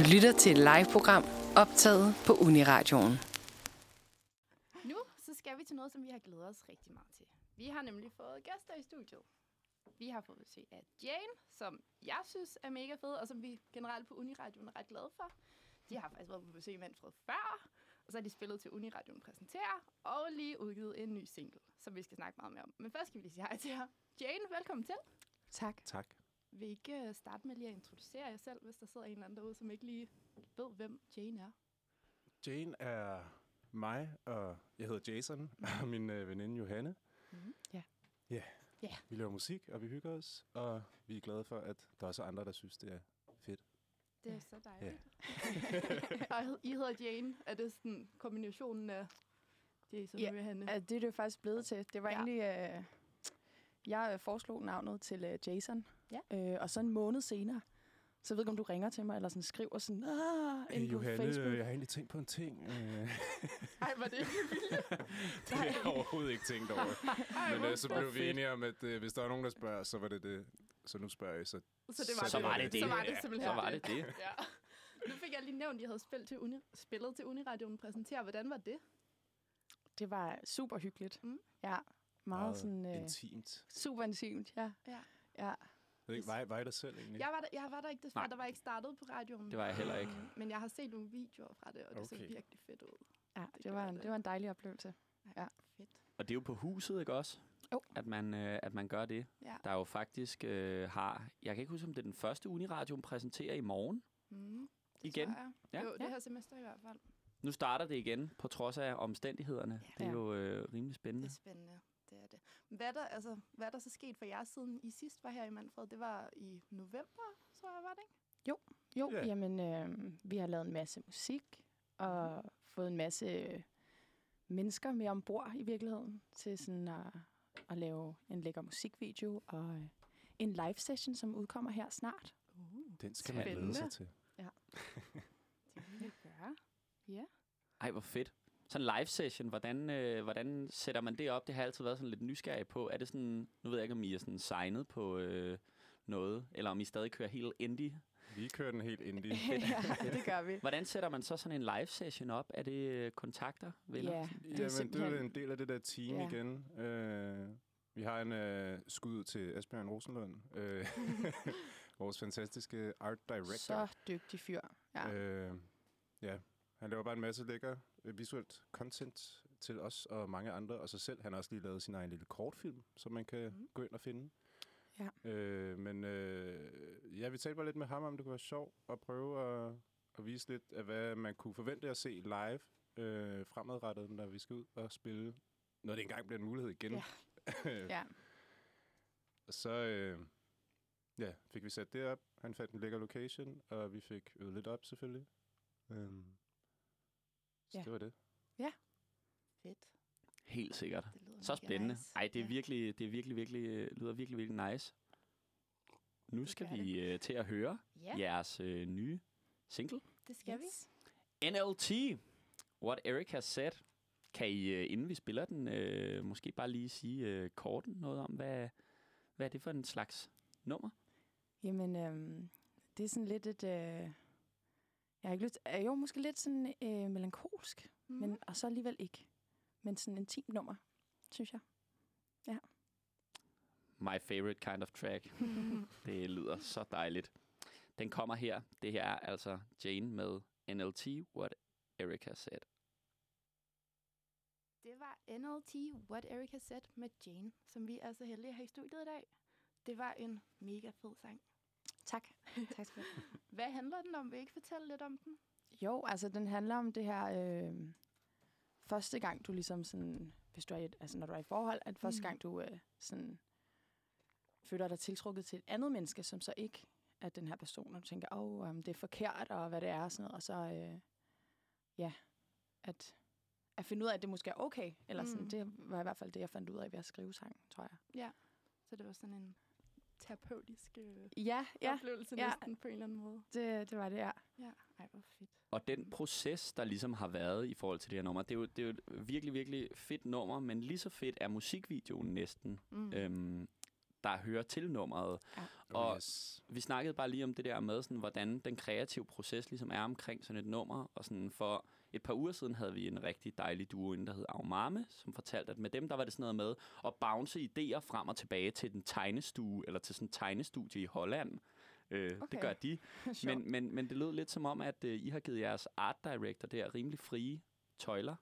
Du lytter til et live-program optaget på Uniradioen. Nu så skal vi til noget, som vi har glædet os rigtig meget til. Vi har nemlig fået gæster i studiet. Vi har fået besøg af Jane, som jeg synes er mega fed, og som vi generelt på Uniradioen er ret glade for. De har faktisk været på besøg i Manfred før, og så har de spillet til Uniradioen præsenterer, og lige udgivet en ny single, som vi skal snakke meget mere om. Men først skal vi lige sige hej til jer. Jane, velkommen til. Tak. Tak. Vil I ikke øh, starte med lige at introducere jer selv, hvis der sidder en eller anden derude, som ikke lige ved, hvem Jane er? Jane er mig, og jeg hedder Jason, og min øh, veninde Johanne. Mhm. Ja. Ja. Ja. Vi laver musik, og vi hygger os, og vi er glade for, at der også er andre, der synes, det er fedt. Det er Ja. så dejligt. og I hedder Jane. Er det sådan kombinationen af Jason Ja, og Johanne? Ja, det er det jo faktisk blevet til. Det var Ja. ja. egentlig... Øh, jeg øh, foreslog navnet til øh, Jason. Ja. Øh, og så en måned senere, så jeg ved ikke, om du ringer til mig, eller sådan skriver sådan, ah, Hey, inde på Johanne, Facebook. øh, jeg har egentlig tænkt på en ting. Øh, Ej, var det ikke vildt? det har jeg overhovedet ikke tænkt over. Ej, Men øh, så blev vi enige om, at øh, hvis der er nogen, der spørger, så var det det. Så nu spørger jeg, så Så det var Så det. var det det. Så var det Ja, simpelthen så var det det. Ja. Nu fik jeg lige nævnt, at I havde spillet til, uni, spillet til Uniradioen præsentere. Hvordan var det? Det var super hyggeligt. Mm. Ja, meget, sådan... Øh, intimt. super intimt, ja. Ja. Ja, ikke, var, var I der selv egentlig? Jeg var der, jeg var der ikke desværre. Nej. Der var ikke startet på radioen. Det var jeg heller ikke. Øhm, Men jeg har set nogle videoer fra det, og det så Okay. virkelig fedt ud. ja Det det, var en, det. det var en dejlig oplevelse. Ja. Fedt. Og det er jo på huset, ikke også? Jo. At man, øh, at man gør det. Ja. Der er jo faktisk øh, har... Jeg kan ikke huske, om det er den første Uniradio, præsenterer i morgen Mm, det igen. tror jeg. Ja. Jo, det Ja. her semester i hvert fald. Nu starter det igen, på trods af omstændighederne. Det er Ja. jo øh, rimelig Det spændende. er spændende. Det er det. Hvad er der, altså, hvad er der så sket for jer, siden I sidst var her i Manfred? Det var i november, tror jeg, var det ikke? Jo, Ja. yeah. jamen, øh, vi har lavet en masse musik, og fået en masse mennesker med ombord i virkeligheden, til sådan at, at lave en lækker musikvideo, og øh, en live session, som udkommer her snart. Uh, Den skal man glæde sig Spændende. til. det vil jeg gøre. Ja. Ej, hvor fedt. Sådan en live session, hvordan, øh, hvordan sætter man det op? Det har jeg altid været sådan lidt nysgerrig på. Er det sådan, nu ved jeg ikke, om I er sådan signet på øh, noget, eller om I stadig kører helt indie. Vi kører den helt indie. ja, det gør vi. Hvordan sætter man så sådan en live session op? Er det øh, kontakter, venner? Ja, det er Jamen, det er en del af det der team Ja. igen. Øh, vi har en øh, skud til Asbjørn Rosenlund, øh, vores fantastiske art director. Så dygtig fyr. Ja. Øh, ja, han laver bare en masse lækker visuelt content til os og mange andre, og sig selv. Han har også lige lavet sin egen lille kortfilm, som man kan mm. gå ind og finde. Ja. Øh, men øh, ja, vi talte bare lidt med ham om, det kunne være sjovt at prøve at, at vise lidt af, hvad man kunne forvente at se live øh, fremadrettet, når vi skal ud og spille, når det engang bliver en mulighed igen. Ja. ja. Og så øh, ja, fik vi sat det op. Han fandt en lækker location, og vi fik øvet lidt op selvfølgelig. Um, så Ja. det var det. Fedt. Helt sikkert. Det lyder Så spændende. Nice. Ej, det er Ja. virkelig, det er virkelig, virkelig, øh, lyder virkelig, virkelig nice. Nu Det skal vi øh, til at høre Ja, jeres øh, nye single. det skal vi. NLT, What Eric Has Said. Kan I, øh, inden vi spiller den, øh, måske bare lige sige øh, kort noget om, hvad, hvad er det for en slags nummer? Jamen, øhm, det er sådan lidt et... Øh, jeg har ikke lyst... Er jo måske lidt sådan øh, melankolsk, Mm. men, og så alligevel ikke. Men sådan en intimt nummer, synes jeg. My favorite kind of track. Det lyder så dejligt. Den kommer her. Det her er altså Jane med NLT, What Eric Has Said. Det var NLT, What Erica Said med Jane, som vi er så heldige at have i studiet i dag. Det var en mega fed sang. Tak. tak skal du have. Hvad handler den om? Vil I ikke fortælle lidt om den? Jo, altså den handler om det her... Øh, første gang, du ligesom sådan... Hvis du er i et, altså når du er i forhold, at første Mm. gang, du øh, sådan føler dig tiltrukket til et andet menneske, som så ikke er den her person, og du tænker, åh, oh, um, det er forkert, og hvad det er, og sådan noget, og så, øh, ja, at, at finde ud af, at det måske er okay, eller sådan, Mm. det var i hvert fald det, jeg fandt ud af ved at skrive sangen, tror jeg. Så det var sådan en terapeutisk øh, Ja, ja, oplevelse ja. næsten på en eller anden måde. det, det var det, ja. Ja, ej, hvor fedt. Og den proces, der ligesom har været i forhold til det her nummer, det er jo, det er jo et virkelig, virkelig fedt nummer, men lige så fedt er musikvideoen næsten. Mm. Øhm, der hører til nummeret. Oh, Og- yes. Vi snakkede bare lige om det der med, sådan, hvordan den kreative proces ligesom er omkring sådan et nummer. Og sådan for et par uger siden havde vi en rigtig dejlig duo inde, der hed Aumame, som fortalte, at med dem der var det sådan noget med at bounce idéer frem og tilbage til den tegnestue, eller til sådan en tegnestudie i Holland. Øh, okay. Det gør de. Men, men, men det lød lidt som om, at øh, I har givet jeres art director der rimelig frie tøjler.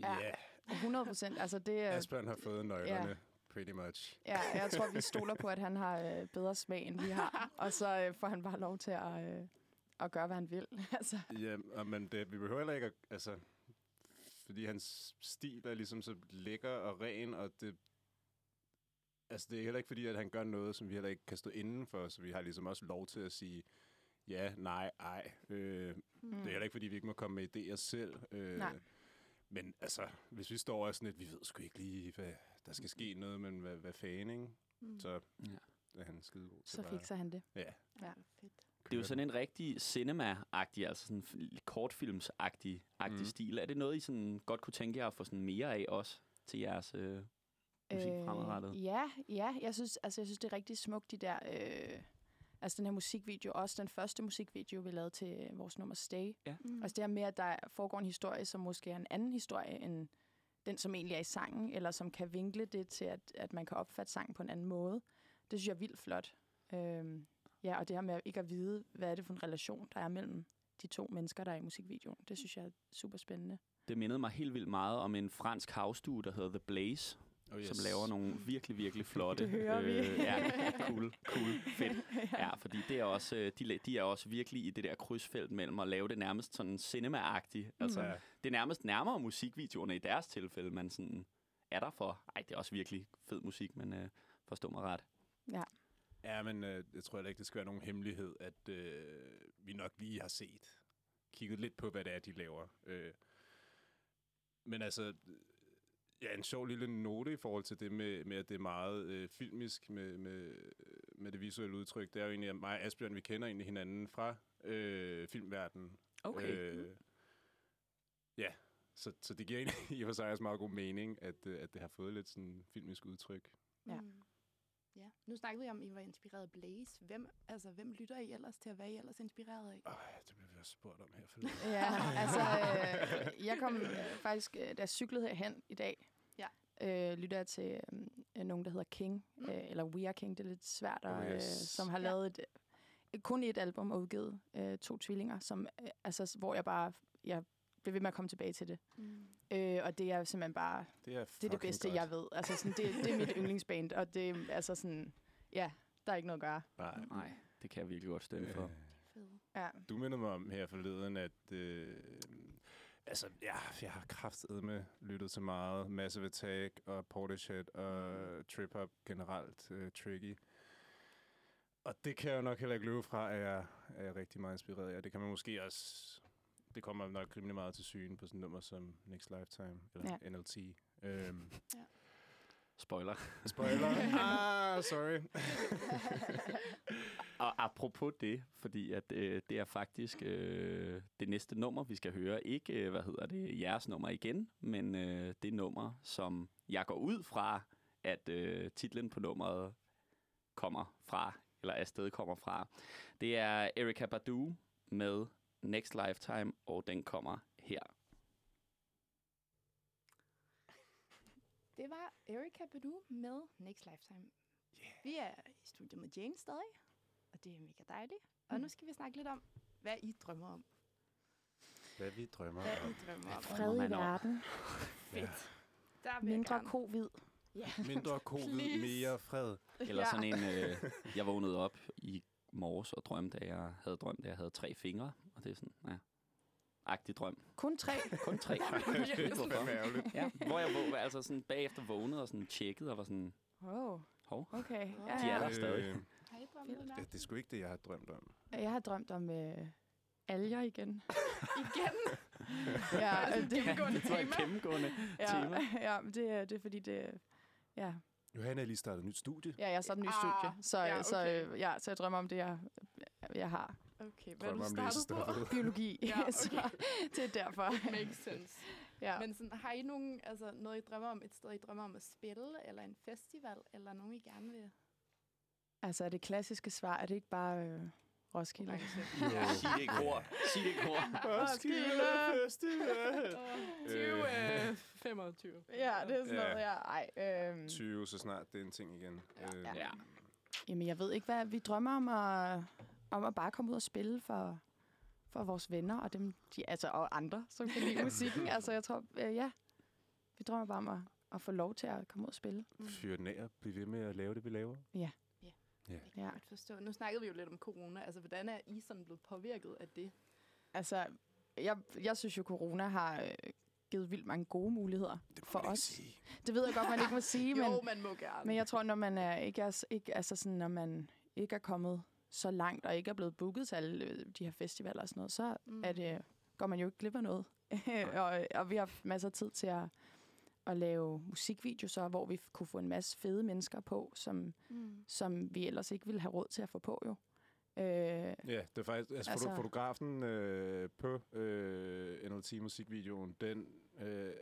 Ja. Ja, 100 procent. Altså det, er- Asbjørn har fået nøglerne, pretty much. ja, jeg tror, vi stoler på, at han har øh, bedre smag, end vi har. Og så øh, får han bare lov til at, øh, at gøre, hvad han vil. altså, Ja, og, men det, vi behøver heller ikke at, altså, fordi hans stil er ligesom så lækker og ren, og det, altså det er heller ikke fordi, at han gør noget, som vi heller ikke kan stå inden for, så vi har ligesom også lov til at sige, ja, nej, ej. Øh, mm. Det er heller ikke fordi, vi ikke må komme med idéer selv. Øh, Nej. Men altså, hvis vi står og er sådan lidt, vi ved sgu ikke lige, hvad der skal ske noget, men hvad, hvad fanden, ikke? Mm. Så Ja. er han skide god til så bare- fikser han det. Ja. Ja. fedt. Det er jo sådan en rigtig cinema-agtig, altså sådan kortfilms-agtig agtig mm. stil. Er det noget, I sådan godt kunne tænke jer at få sådan mere af også til jeres øh, musik fremadrettet? Ja, ja. Jeg synes, altså, jeg synes, det er rigtig smukt, de der... Øh, altså den her musikvideo, også den første musikvideo, vi lavede til vores nummer Stay. Mm. Altså det her med, at der foregår en historie, som måske er en anden historie, end den, som egentlig er i sangen, eller som kan vinkle det til, at, at man kan opfatte sangen på en anden måde. Det synes jeg er vildt flot. Øhm, ja, og det her med ikke at vide, hvad er det for en relation, der er mellem de to mennesker, der er i musikvideoen. Det synes jeg er super spændende. Det mindede mig helt vildt meget om en fransk havstue, der hedder The Blaze, Oh, yes. som laver nogle virkelig, virkelig flotte... Det hører vi. ja, cool, cool, fedt. Ja, fordi det er også, øh, de, de er også virkelig i det der krydsfelt mellem at lave det nærmest sådan cinema-agtigt. Altså, Ja. det er nærmest nærmere musikvideoerne i deres tilfælde, man sådan er der for. Ej, det er også virkelig fed musik, men øh, forstå mig ret. Ja, men øh, jeg tror heller ikke, det skal være nogen hemmelighed, at øh, vi nok lige har set, kigget lidt på, hvad det er, de laver. Øh, men altså, øh, ja, en sjov lille note i forhold til det med, med at det er meget øh, filmisk med, med, med det visuelle udtryk. Det er jo egentlig, at mig og Asbjørn, vi kender egentlig hinanden fra øh, filmverdenen. Øh, ja, så, så det giver egentlig i og for sig også meget god mening, at, øh, at det har fået lidt sådan filmisk udtryk. Ja. Mm. Ja. Nu snakkede vi om, at I var inspireret af Blaze. Hvem, altså, hvem lytter I ellers til, at være I ellers inspireret af? Øj, det bliver vi også spurgt om her forleden. Ja, altså, øh, jeg kom øh, faktisk, øh, da jeg cyklede herhen i dag, Ja. øh, lytter jeg til øh, nogen, der hedder King, Mm. øh, eller We Are King, det er lidt svært, Oh, og, øh, yes. som har Ja. lavet et, øh, kun et album og udgivet øh, to tvillinger, som, øh, altså, hvor jeg bare jeg blev ved med at komme tilbage til det. Mm. Øh, og det er simpelthen bare, Det er, det er det bedste, godt. jeg ved. Altså, sådan, det, det er mit yndlingsband, og det er altså sådan, ja, der er ikke noget at gøre. Nej. Nej, det kan jeg virkelig godt stemme for. Øh, Fed. Ja. du mindede mig om her forleden, at øh, altså, ja, jeg har kraftet med lyttet til meget Massive Attack og Portishead og Trip Hop generelt øh, Tricky. Og det kan jeg jo nok heller ikke løbe fra, at jeg er rigtig meget inspireret af. Det kan man måske også... Det kommer nok rimelig meget til syne på sådan et nummer som Next Lifetime, eller ja. NLT. Øhm, Spoiler. spoiler. ah, sorry. Og apropos det, fordi at øh, det er faktisk øh, det næste nummer, vi skal høre. Ikke, øh, hvad hedder det, jeres nummer igen, men øh, det nummer, som jeg går ud fra, at øh, titlen på nummeret kommer fra, eller afsted kommer fra. Det er Erika Badu med Next Lifetime, og den kommer her. Det var Erika Badu med Next Lifetime. Yeah. Vi er i studiet med Jane stadig, og det er mega dejligt. Og Mm. nu skal vi snakke lidt om, hvad I drømmer om. Hvad vi drømmer Hvad om. I drømmer om. Fred i verden, Fedt. Der vil jeg mindre gerne. covid. Ja. Mindre covid, Please. mere fred. Eller Ja. sådan en, øh, jeg vågnede op i morges og drømte, at jeg havde drømt, at jeg havde tre fingre. Og det er sådan, ja, agtig drøm. Kun tre. Kun tre. det er ærgerligt. Ja, hvor jeg våg, altså sådan bagefter vågnede og sådan tjekkede og var sådan, Wow. hov, Okay. Ja, De er ja. der stadig. Øh, Har I drømt ja, mere? det er sgu ikke det, jeg har drømt om. Jeg har drømt om øh, alger igen. Igen? ja, det, Gennemgående det var et tema. gennemgående tema. ja, ja, men det, er- det er fordi, det ja. Johanna er lige startet et nyt studie. ja, jeg har startet en ny Ah, studie, så, ja, ja, så, okay. øh, ja, så jeg drømmer om det, jeg, jeg har. Okay, hvad du om startet på? Biologi, Ja, okay. så det er derfor. Makes sense. Ja. Men sådan, har I nogen, altså noget, I drømmer om, et sted, I drømmer om at spille, eller en festival, eller nogen, I gerne vil Altså, er det klassiske svar, er det ikke bare øh, Roskilde? Langt væk. Sig det ikke ord. Sig det ikke ord. Roskilde Festival. 20, øh, 25. Ja, det er sådan Ja. noget, ja. Ej, øh, 20, så snart det er en ting igen. Øh, Ja. Ja. Jamen, jeg ved ikke, hvad vi drømmer om at, om at bare komme ud og spille for, for vores venner og dem, de, altså, og andre, som kan lide musikken. Altså, jeg tror, øh, ja, vi drømmer bare om at, at få lov til at komme ud og spille. Fyr den af og blive ved med at lave det, vi laver. Ja. Jeg kan godt forstå. Nu snakkede vi jo lidt om corona. Altså, hvordan er I sådan blevet påvirket af det? Altså, jeg, jeg synes jo, corona har øh, givet vildt mange gode muligheder Det for os. sige. Det ved jeg godt, man ikke må sige, men, jo, man må gerne. men jeg tror, når man er ikke er, ikke, altså sådan, når man ikke er kommet så langt, og ikke er blevet booket til alle øh, de her festivaler og sådan noget, så Mm. er det, går man jo ikke glip af noget. og, og vi har haft masser af tid til at, at lave musikvideoer, så, hvor vi kunne få en masse fede mennesker på, som, Mm. som vi ellers ikke ville have råd til at få på jo. Øh, Ja, det er faktisk... Altså, Altså- altså fotografen øh, på øh, NLT-musikvideoen, den... Øh,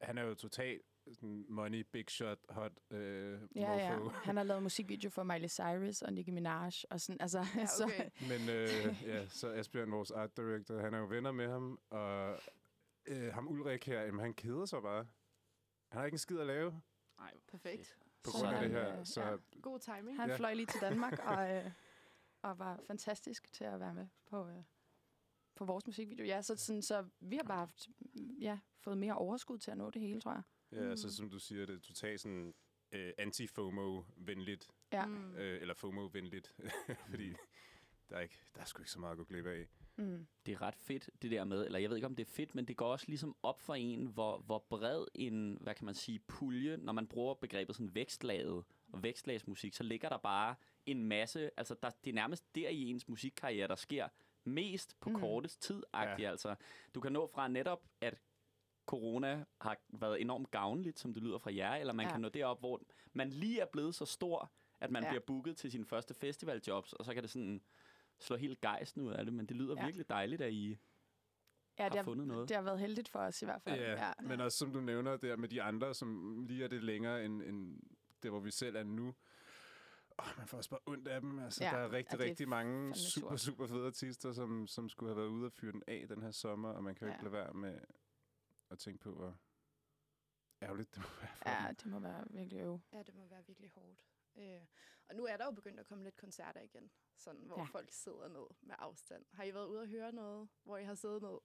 han er jo totalt sådan money, big shot, hot øh, ja, ja. mofo. Han har lavet musikvideo for Miley Cyrus og Nicki Minaj. Og sådan, altså, Ja, så, okay. Men øh, ja, så Asbjørn, vores art director, han er jo venner med ham, og øh, ham Ulrik her, jamen, han keder sig bare. Han har ikke en skid at lave Ej, Perfekt. på Så grund af han, det her. øh, Så ja. God timing. Han Ja. fløj lige til Danmark og, øh, og var fantastisk til at være med på, øh, på vores musikvideo. Ja, så, sådan, så vi har bare haft, ja, fået mere overskud til at nå det hele, tror jeg. Ja, Mm. så som du siger, det er totalt sådan øh, anti-FOMO-venligt, Ja. Mm. øh, eller FOMO-venligt, fordi der er, ikke, der er sgu ikke så meget at gå glip af. Mm. det er ret fedt, det der med, eller jeg ved ikke, om det er fedt, men det går også ligesom op for en, hvor, hvor bred en, hvad kan man sige, pulje, når man bruger begrebet sådan vækstlaget og vækstlagsmusik, så ligger der bare en masse, altså der, det er nærmest der i ens musikkarriere, der sker mest på Mm. mm. kortest tid. Ja. altså. Du kan nå fra netop, at corona har været enormt gavnligt, som det lyder fra jer, eller man Ja. kan nå derop, hvor man lige er blevet så stor, at man Ja. bliver booket til sine første festivaljobs, og så kan det sådan slå helt gejsten ud af det, men det lyder Ja. virkelig dejligt, at I Ja, har det har, fundet noget. det har været heldigt for os i hvert fald. Ja, ja. men også som du nævner der med de andre, som lige er det længere end, end det, hvor vi selv er nu. Oh, man får også bare ondt af dem. Altså, Ja, der er rigtig, er rigtig mange super, super fede artister, som, som skulle have været ude og fyre den af den her sommer, og man kan jo Ja. ikke lade være med at tænke på, hvor ærgerligt det må være for ja, dem. det må være virkelig øv. Ja, det må være virkelig hårdt. Øh, og nu er der jo begyndt at komme lidt koncerter igen, sådan, hvor Ja. folk sidder ned med afstand. Har I været ude og høre noget, hvor I har siddet ned?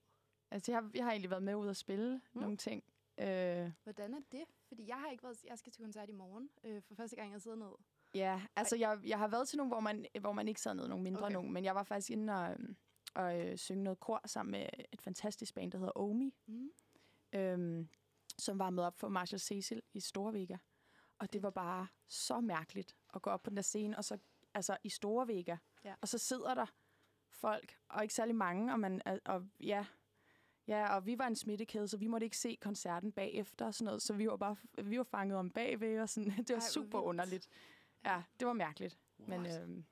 Altså, jeg har, jeg har egentlig været med ud og spille Mm. nogle ting. Øh, Hvordan er det? Fordi jeg har ikke været, jeg skal til koncert i morgen, øh, for første gang jeg sidder ned. Ja, altså jeg, jeg har været til nogle, hvor man, hvor man ikke sad ned, nogle mindre Okay. nogle, men jeg var faktisk inde og, øhm, og øh, synge noget kor sammen med et fantastisk band, der hedder Omi, Mm. Øhm, som var med op for Marshall Cecil i Storvega. Og det var bare så mærkeligt at gå op på den der scene, og så altså i Storvega, Ja. og så sidder der folk, og ikke særlig mange, og, man, og, ja, Ja, og vi var en smittekæde, så vi måtte ikke se koncerten bagefter og sådan noget. Så vi var bare vi var fanget om bagved, og sådan. det var hvor super vildt. underligt. Ja, det var mærkeligt. Men What? øhm, Det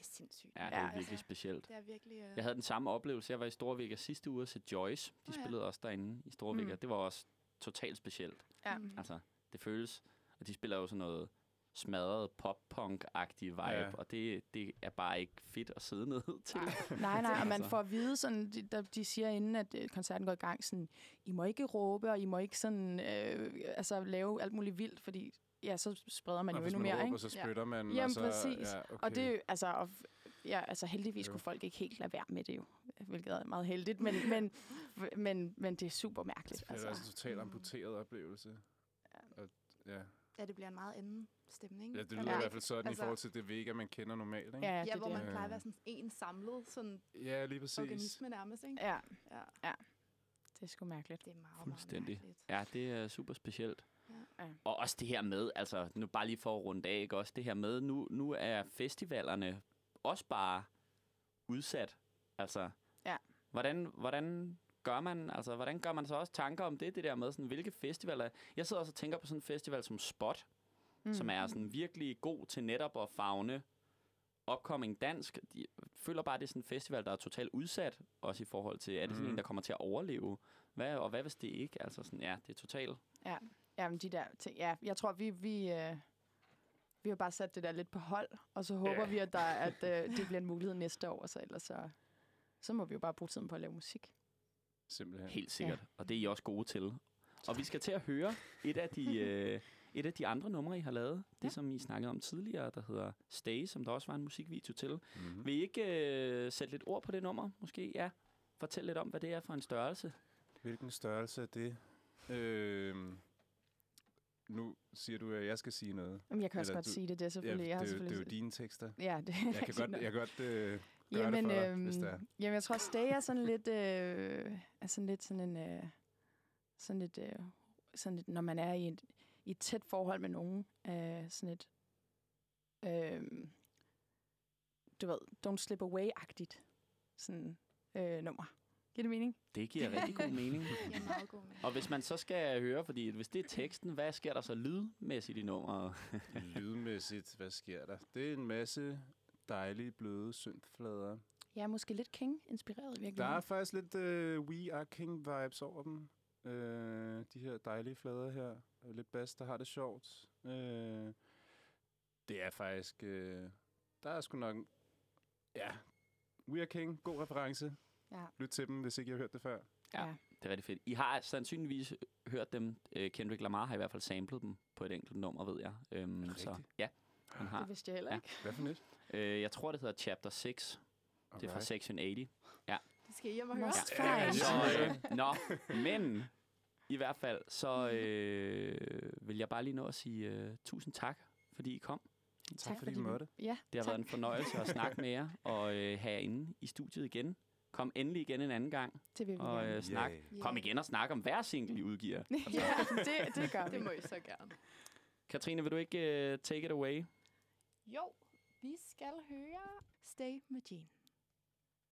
er sindssygt. Ja, det Ja, er altså. virkelig specielt. Det er virkelig... Øh... Jeg havde den samme oplevelse. Jeg var i Storvika sidste uge til Joyce. De Nå ja. spillede også derinde i Storvika. Mm. Det var også totalt specielt. ja. Mm. Altså, det føles... Og de spiller jo sådan noget smadret pop-punk-agtig vibe, Ja. ja. og det, det er bare ikke fedt at sidde ned til. Nej, nej, og man Altså. får at vide, sådan, de, der, de siger inden, at øh, koncerten går i gang, sådan, I må ikke råbe, og I må ikke sådan, øh, altså, lave alt muligt vildt, fordi ja, så spreder man og jo endnu mere, råber, ikke? så Ja. spytter man. Jamen, og så, præcis. Ja, okay. Og det er jo, altså, og, ja, altså heldigvis Jo. kunne folk ikke helt lade være med det jo, hvilket er meget heldigt, men, men, men, men det er super mærkeligt. det er Altså. også en totalt Mm. amputeret oplevelse. Og, ja. Ja, det bliver en meget anden stemning. ja, det lyder i ikke? hvert fald sådan Altså- i forhold til det Vega, man kender normalt. Ikke? Ja, Ja, det, hvor det. man plejer at Øh. være sådan en samlet sådan ja lige præcis. organisme nærmest, ikke? Ja, Ja, det er sgu mærkeligt. det er meget, Fuldstændig. meget mærkeligt. Ja, det er super specielt. Ja. Ja. Og også det her med, altså nu bare lige for at runde af, ikke? også det her med, nu, nu er festivalerne også bare udsat. Altså, Ja. hvordan, hvordan gør man, altså, hvordan gør man så også tanker om det, det der med, sådan, hvilke festivaler... Jeg sidder også og tænker på sådan en festival som Spot, mm. som er sådan virkelig god til netop at fagne upcoming dansk. De føler bare, at det er sådan en festival, der er totalt udsat, også i forhold til, er det sådan Mhm. en, der kommer til at overleve? Hvad, og hvad hvis det ikke? Altså sådan, ja, det er totalt... Jamen, de der ting, ja, jeg tror, vi, vi, øh, vi har bare sat det der lidt på hold, og så håber Ja. vi, at, der, at øh, det bliver en mulighed næste år, så ellers så, så må vi jo bare bruge tiden på at lave musik. Simpelthen. Helt sikkert. Ja. Og det er I også gode til. Og vi skal til at høre et af de, øh, et af de andre numre, I har lavet. Det, Ja. som I snakkede om tidligere, der hedder Stay, som der også var en musikvideo til. Mm-hmm. Vil I ikke øh, sætte lidt ord på det nummer, måske? Ja. Fortæl lidt om, hvad det er for en størrelse. Hvilken størrelse er det? Øh, nu siger du, at jeg skal sige noget. Jamen, jeg kan også Eller godt du- sige det, det er Ja, selvfølgelig. det, jeg har jo, det er jo selvfølgelig dine tekster. Ja, det Jeg kan godt, jeg kan godt øh, gøre jamen, det for dig, øhm, hvis det er. Jamen, jeg tror, Stay er sådan lidt, øh, er sådan lidt sådan en, øh, sådan lidt, øh, sådan lidt, når man er i et, i et tæt forhold med nogen, øh, sådan et, øh, du ved, don't slip away-agtigt, sådan øh, nummer. Giver det mening? Det giver rigtig god mening. Det er meget god med. Og hvis man så skal høre, fordi hvis det er teksten, hvad sker der så lydmæssigt i nummeret? Lydmæssigt, hvad sker der? Det er en masse dejlige, bløde synthflader. Jeg er måske lidt King-inspireret i Der er faktisk lidt uh, We Are King-vibes over dem. Uh, de her dejlige flader her. Og Lidt bass, der har det sjovt. Uh, det er faktisk... Uh, der er sgu nok... Ja, We Are King, god reference. Ja. Lyt til dem, hvis ikke I har hørt det før. Ja. Ja. Det er rigtig fedt. I har sandsynligvis hørt dem. Øh, Kendrick Lamar har i hvert fald samlet dem på et enkelt nummer, ved jeg. Øhm, det så rigtigt? ja, han har. Det vidste jeg heller Ja. ikke. Hvad for nyt? Øh, jeg tror, det hedder Chapter 6. Det er fra Section 80. Det skal I hjem og høre. Ja. Så, øh, nå, men i hvert fald, så øh, vil jeg bare lige nå at sige øh, tusind tak, fordi I kom. Tak, fordi I måtte. Ja, Det har tak. været en fornøjelse at snakke med jer og øh, have jer inde i studiet igen. Kom endelig igen en anden gang Det vil vi og gerne. øh, snak. Yeah. Kom igen og snak om hver single, I udgiver. ja, det, det gør vi. Det må I så gerne. Katrine, vil du ikke øh, take it away? Jo, vi skal høre Stay med Jean.